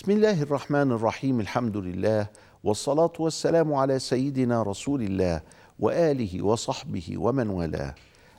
بسم الله الرحمن الرحيم الحمد لله والصلاة والسلام على سيدنا رسول الله وآله وصحبه ومن والاه.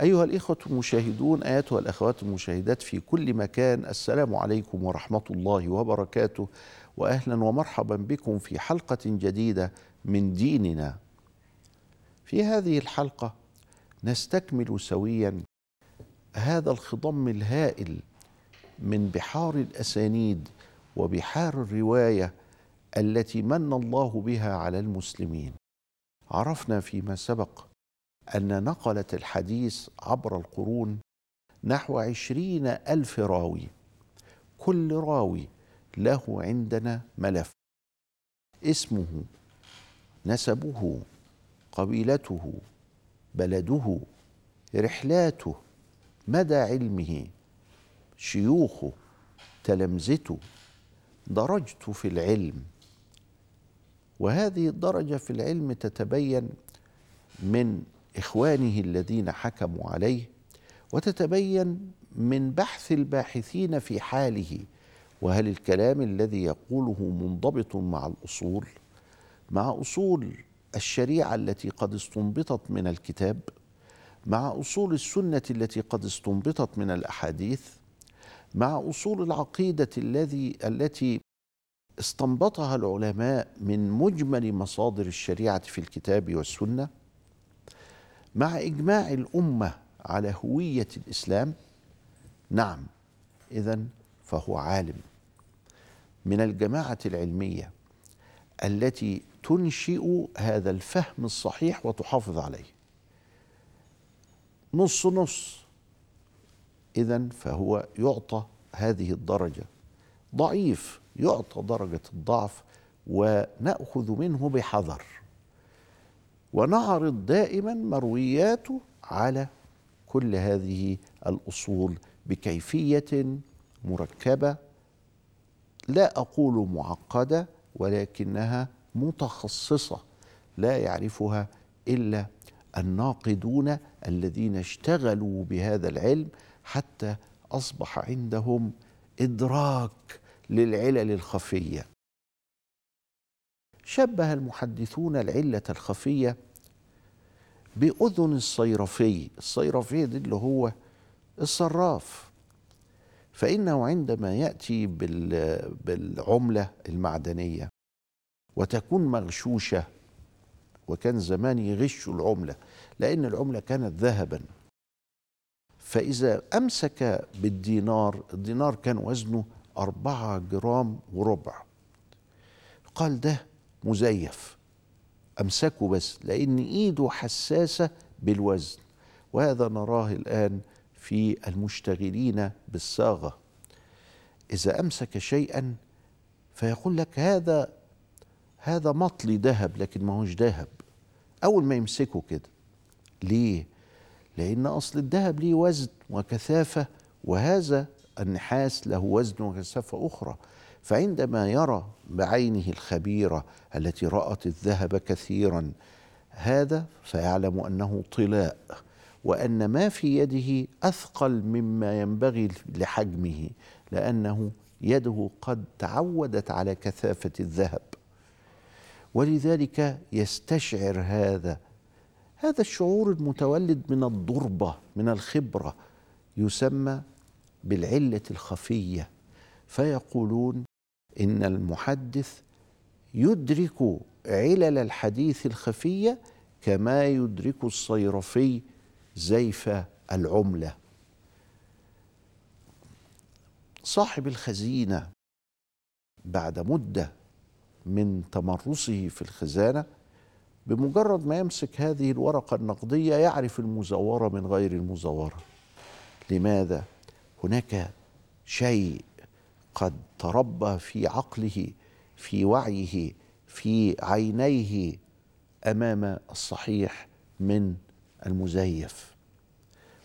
أيها الإخوة المشاهدون أيتها الأخوات المشاهدات في كل مكان السلام عليكم ورحمة الله وبركاته وأهلا ومرحبا بكم في حلقة جديدة من ديننا. في هذه الحلقة نستكمل سويا هذا الخضم الهائل من بحار الأسانيد وبحار الرواية التي من الله بها على المسلمين. عرفنا فيما سبق أن نقلت الحديث عبر القرون نحو عشرين ألف راوي. كل راوي له عندنا ملف. اسمه نسبه قبيلته بلده رحلاته مدى علمه شيوخه تلامذته درجته في العلم. وهذه الدرجة في العلم تتبين من إخوانه الذين حكموا عليه وتتبين من بحث الباحثين في حاله وهل الكلام الذي يقوله منضبط مع الأصول مع أصول الشريعة التي قد استنبطت من الكتاب مع أصول السنة التي قد استنبطت من الأحاديث مع أصول العقيدة الذي التي استنبطها العلماء من مجمل مصادر الشريعة في الكتاب والسنة مع إجماع الأمة على هوية الإسلام نعم اذا فهو عالم. من الجماعة العلمية التي تنشئ هذا الفهم الصحيح وتحافظ عليه. نص نص اذا فهو يعطى هذه الدرجة. ضعيف يعطى درجة الضعف ونأخذ منه بحذر. ونعرض دائما مروياته على كل هذه الأصول بكيفية مركبة لا أقول معقدة ولكنها متخصصة لا يعرفها إلا الناقدون الذين اشتغلوا بهذا العلم حتى أصبح عندهم إدراك للعلل الخفية. شبه المحدثون العلة الخفية بأذن الصيرفي. الصيرفي دي اللي هو الصراف. فإنه عندما يأتي بالعملة المعدنية وتكون مغشوشة وكان زمان يغشوا العملة لأن العملة كانت ذهبا. فإذا أمسك بالدينار الدينار كان وزنه أربعة جرام وربع. قال ده مزيف. أمسكه بس لأن إيده حساسة بالوزن. وهذا نراه الآن في المشتغلين بالصاغة. إذا أمسك شيئا فيقول لك هذا هذا مطلي ذهب لكن ما هوش ذهب. أول ما يمسكه كده ليه؟ لأن أصل الذهب ليه وزن وكثافة وهذا النحاس له وزن وكثافة أخرى. فعندما يرى بعينه الخبيرة التي رأت الذهب كثيرا هذا فيعلم أنه طلاء وأن ما في يده أثقل مما ينبغي لحجمه لأنه يده قد تعودت على كثافة الذهب. ولذلك يستشعر هذا هذا الشعور المتولد من الضربة من الخبرة يسمى بالعلة الخفية. فيقولون إن المحدث يدرك علل الحديث الخفية كما يدرك الصيرفي زيف العملة. صاحب الخزينة بعد مدة من تمرسه في الخزانة بمجرد ما يمسك هذه الورقة النقدية يعرف المزورة من غير المزورة. لماذا؟ هناك شيء قد تربى في عقله في وعيه في عينيه أمام الصحيح من المزيف.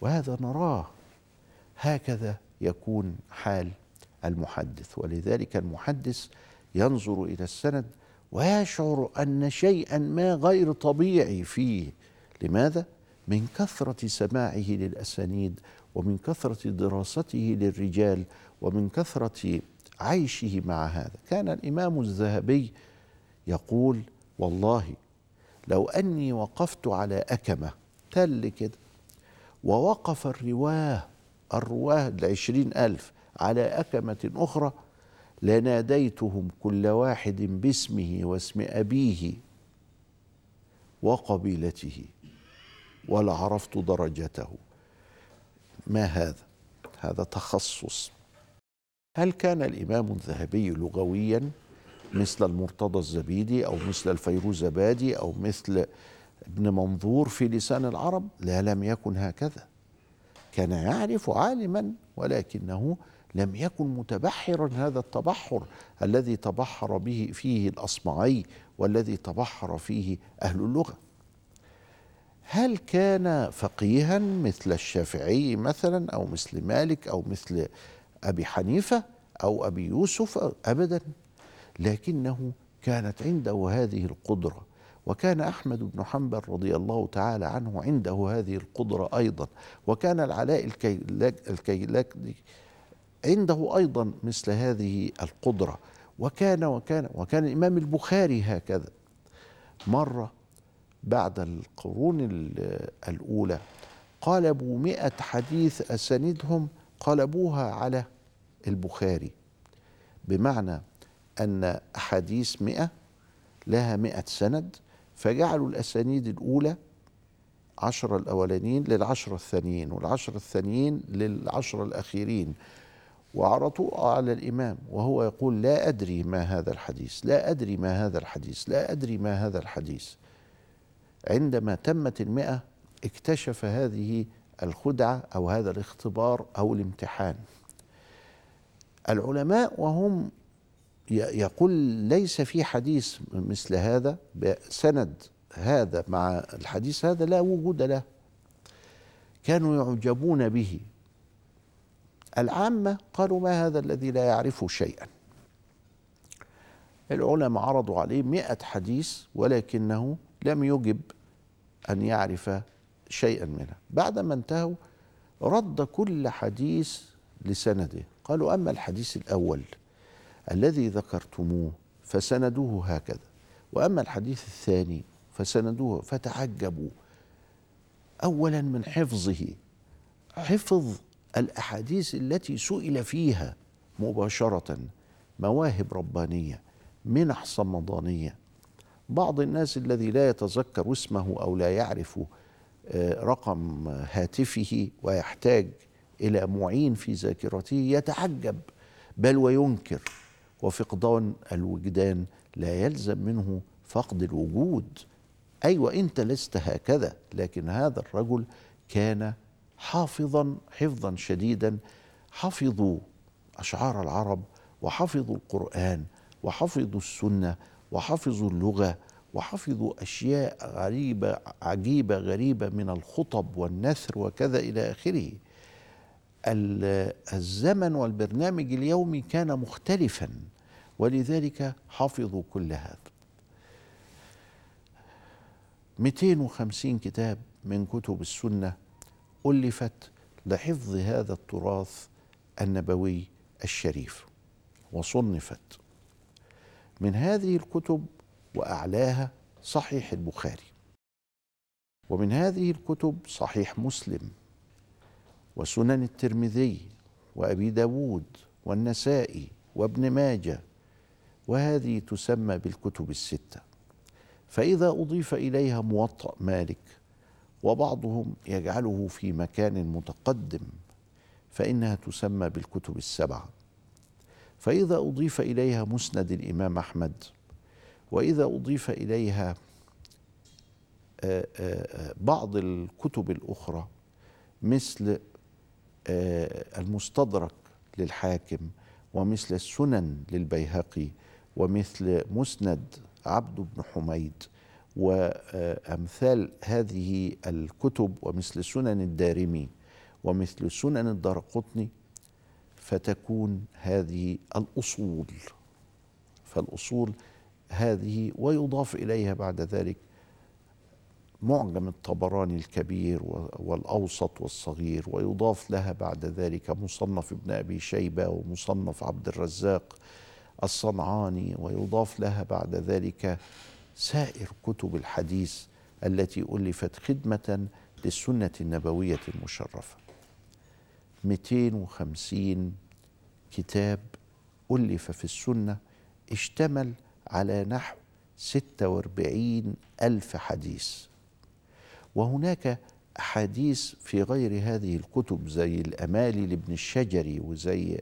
وهذا نراه. هكذا يكون حال المحدث. ولذلك المحدث ينظر إلى السند ويشعر أن شيئا ما غير طبيعي فيه. لماذا؟ من كثرة سماعه للأسانيد ومن كثرة دراسته للرجال ومن كثرة عيشه مع هذا. كان الإمام الذهبي يقول والله لو أني وقفت على أكمة تل كده ووقف الرواه الرواه العشرين ألف على أكمة أخرى لناديتهم كل واحد باسمه واسم أبيه وقبيلته ولعرفت درجته. ما هذا؟ هذا تخصص. هل كان الإمام الذهبي لغويا مثل المرتضى الزبيدي أو مثل الفيروزبادي أو مثل ابن منظور في لسان العرب؟ لا لم يكن هكذا. كان يعرف عالما ولكنه لم يكن متبحرا هذا التبحر الذي تبحر به فيه الأصمعي والذي تبحر فيه أهل اللغة. هل كان فقيها مثل الشافعي مثلا أو مثل مالك أو مثل أبي حنيفة أو أبي يوسف؟ ابدا. لكنه كانت عنده هذه القدرة وكان أحمد بن حنبل رضي الله تعالى عنه عنده هذه القدرة أيضا وكان العلاء الكيلاكي عنده أيضا مثل هذه القدرة. وكان وكان وكان الإمام البخاري هكذا. مرة بعد القرون الأولى قلبوا مئة حديث اساندهم قلبوها على البخاري بمعنى أن أحاديث مئة لها مئة سند فجعلوا الأسانيد الأولى عشرة الأولانيين للعشرة الثانيين والعشرة الثانيين للعشرة الأخيرين. وعرضوا على الإمام وهو يقول لا أدري ما هذا الحديث لا أدري ما هذا الحديث لا أدري ما هذا الحديث. عندما تمت المئة اكتشف هذه الخدعة أو هذا الاختبار أو الامتحان. العلماء وهم يقول ليس في حديث مثل هذا سند هذا مع الحديث هذا لا وجود له. كانوا يعجبون به. العامة قالوا ما هذا الذي لا يعرف شيئا. العلماء عرضوا عليه مئة حديث ولكنه لم يجب أن يعرف شيئا منها. بعدما انتهوا رد كل حديث لسنده. قالوا أما الحديث الأول الذي ذكرتموه فسندوه هكذا وأما الحديث الثاني فسندوه فتعجبوا أولا من حفظه. حفظ الأحاديث التي سئل فيها مباشرة مواهب ربانية منح صمدانية. بعض الناس الذي لا يتذكر اسمه أو لا يعرف آه، رقم هاتفه ويحتاج إلى معين في ذاكرته يتعجب بل وينكر. وفقدان الوجدان لا يلزم منه فقد الوجود. أيوه أنت لست هكذا لكن هذا الرجل كان حافظا حفظا شديدا حفظوا أشعار العرب وحفظوا القرآن وحفظوا السنة وحفظوا اللغة وحفظوا أشياء غريبة عجيبة غريبة من الخطب والنثر وكذا إلى آخره. الزمن والبرنامج اليومي كان مختلفا ولذلك حفظوا كل هذا. 250 كتاب من كتب السنة ألفت لحفظ هذا التراث النبوي الشريف وصنفت من هذه الكتب وأعلاها صحيح البخاري ومن هذه الكتب صحيح مسلم وسنن الترمذي وأبي داود والنسائي وابن ماجه وهذه تسمى بالكتب الستة. فإذا أضيف إليها موطأ مالك وبعضهم يجعله في مكان متقدم فإنها تسمى بالكتب السبعة. فإذا أضيف إليها مسند الإمام أحمد وإذا أضيف إليها آه، آه، آه، بعض الكتب الأخرى مثل المستدرك للحاكم ومثل السنن للبيهقي ومثل مسند عبد بن حميد وأمثال هذه الكتب ومثل سنن الدارمي ومثل سنن الدارقطني فتكون هذه الأصول. فالأصول هذه ويضاف إليها بعد ذلك معجم الطبراني الكبير والأوسط والصغير ويضاف لها بعد ذلك مصنف ابن أبي شيبة ومصنف عبد الرزاق الصنعاني ويضاف لها بعد ذلك سائر كتب الحديث التي ألفت خدمة للسنة النبوية المشرفة. 250 كتاب ألف في السنة اشتمل على نحو 46 ألف حديث. وهناك أحاديث في غير هذه الكتب زي الأمالي لابن الشجري وزي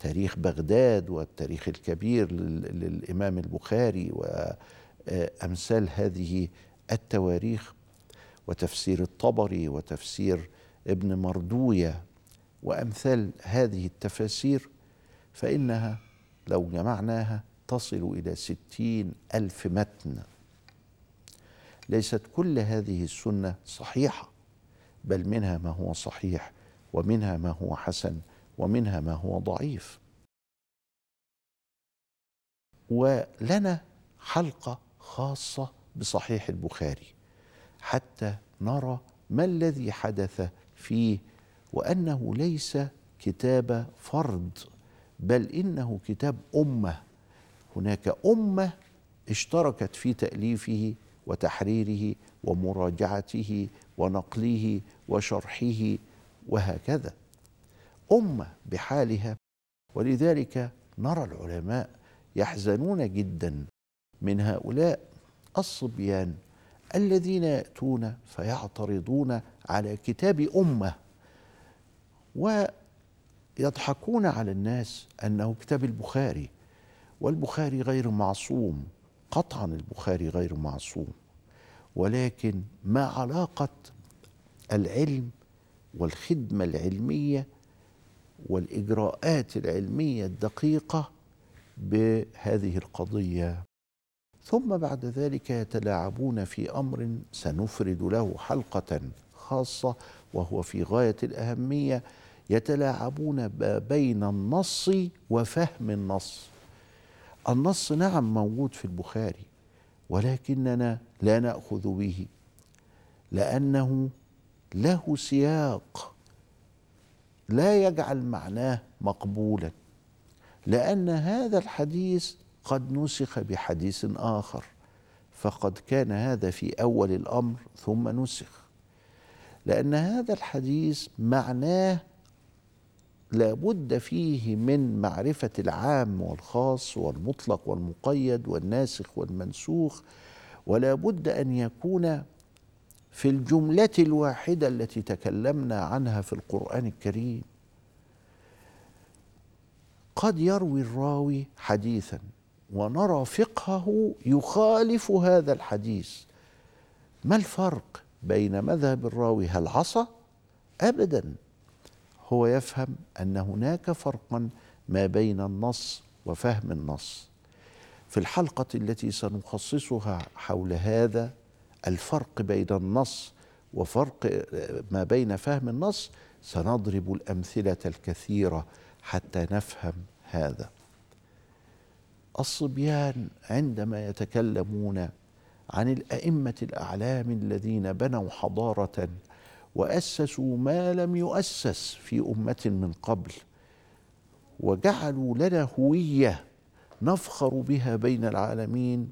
تاريخ بغداد والتاريخ الكبير للإمام البخاري وأمثال هذه التواريخ وتفسير الطبري وتفسير ابن مردوية وأمثال هذه التفاسير فإنها لو جمعناها تصل إلى ستين ألف متن. ليست كل هذه السنة صحيحة بل منها ما هو صحيح ومنها ما هو حسن ومنها ما هو ضعيف. ولنا حلقة خاصة بصحيح البخاري حتى نرى ما الذي حدث فيه وأنه ليس كتاب فرد بل إنه كتاب أمة. هناك أمة اشتركت في تأليفه وتحريره ومراجعته ونقله وشرحه وهكذا. أمة بحالها. ولذلك نرى العلماء يحزنون جدا من هؤلاء الصبيان الذين يأتون فيعترضون على كتاب أمة ويضحكون على الناس أنه كتاب البخاري والبخاري غير معصوم قطعا البخاري غير معصوم ولكن ما علاقة العلم والخدمة العلمية والإجراءات العلمية الدقيقة بهذه القضية. ثم بعد ذلك يتلاعبون في أمر سنفرد له حلقة خاصة وهو في غاية الأهمية يتلاعبون بين النص وفهم النص. النص نعم موجود في البخاري ولكننا لا نأخذ به لأنه له سياق. لا يجعل معناه مقبولا لأن هذا الحديث قد نسخ بحديث آخر فقد كان هذا في أول الأمر ثم نسخ. لأن هذا الحديث معناه لابد فيه من معرفة العام والخاص والمطلق والمقيد والناسخ والمنسوخ ولا بد أن يكون في الجملة الواحدة التي تكلمنا عنها في القرآن الكريم. قد يروي الراوي حديثا ونرى فقهه يخالف هذا الحديث. ما الفرق بين مذهب الراوي هل عصى؟ ابدا. هو يفهم أن هناك فرقا ما بين النص وفهم النص. في الحلقة التي سنخصصها حول هذا الفرق بين النص وفرق ما بين فهم النص سنضرب الأمثلة الكثيرة حتى نفهم هذا. الصبيان عندما يتكلمون عن الأئمة الأعلام الذين بنوا حضارة وأسسوا ما لم يؤسس في أمة من قبل وجعلوا لنا هوية نفخر بها بين العالمين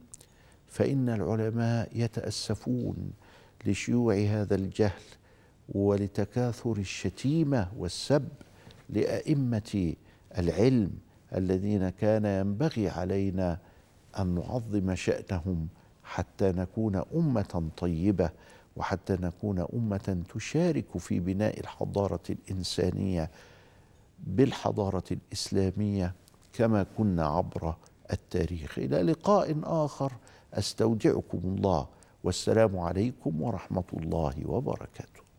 فإن العلماء يتأسفون لشيوع هذا الجهل ولتكاثر الشتيمة والسب لأئمة العلم الذين كان ينبغي علينا أن نعظم شأنهم حتى نكون أمة طيبة وحتى نكون أمة تشارك في بناء الحضارة الإنسانية بالحضارة الإسلامية كما كنا عبر التاريخ. إلى لقاء آخر أستودعكم الله. والسلام عليكم ورحمة الله وبركاته.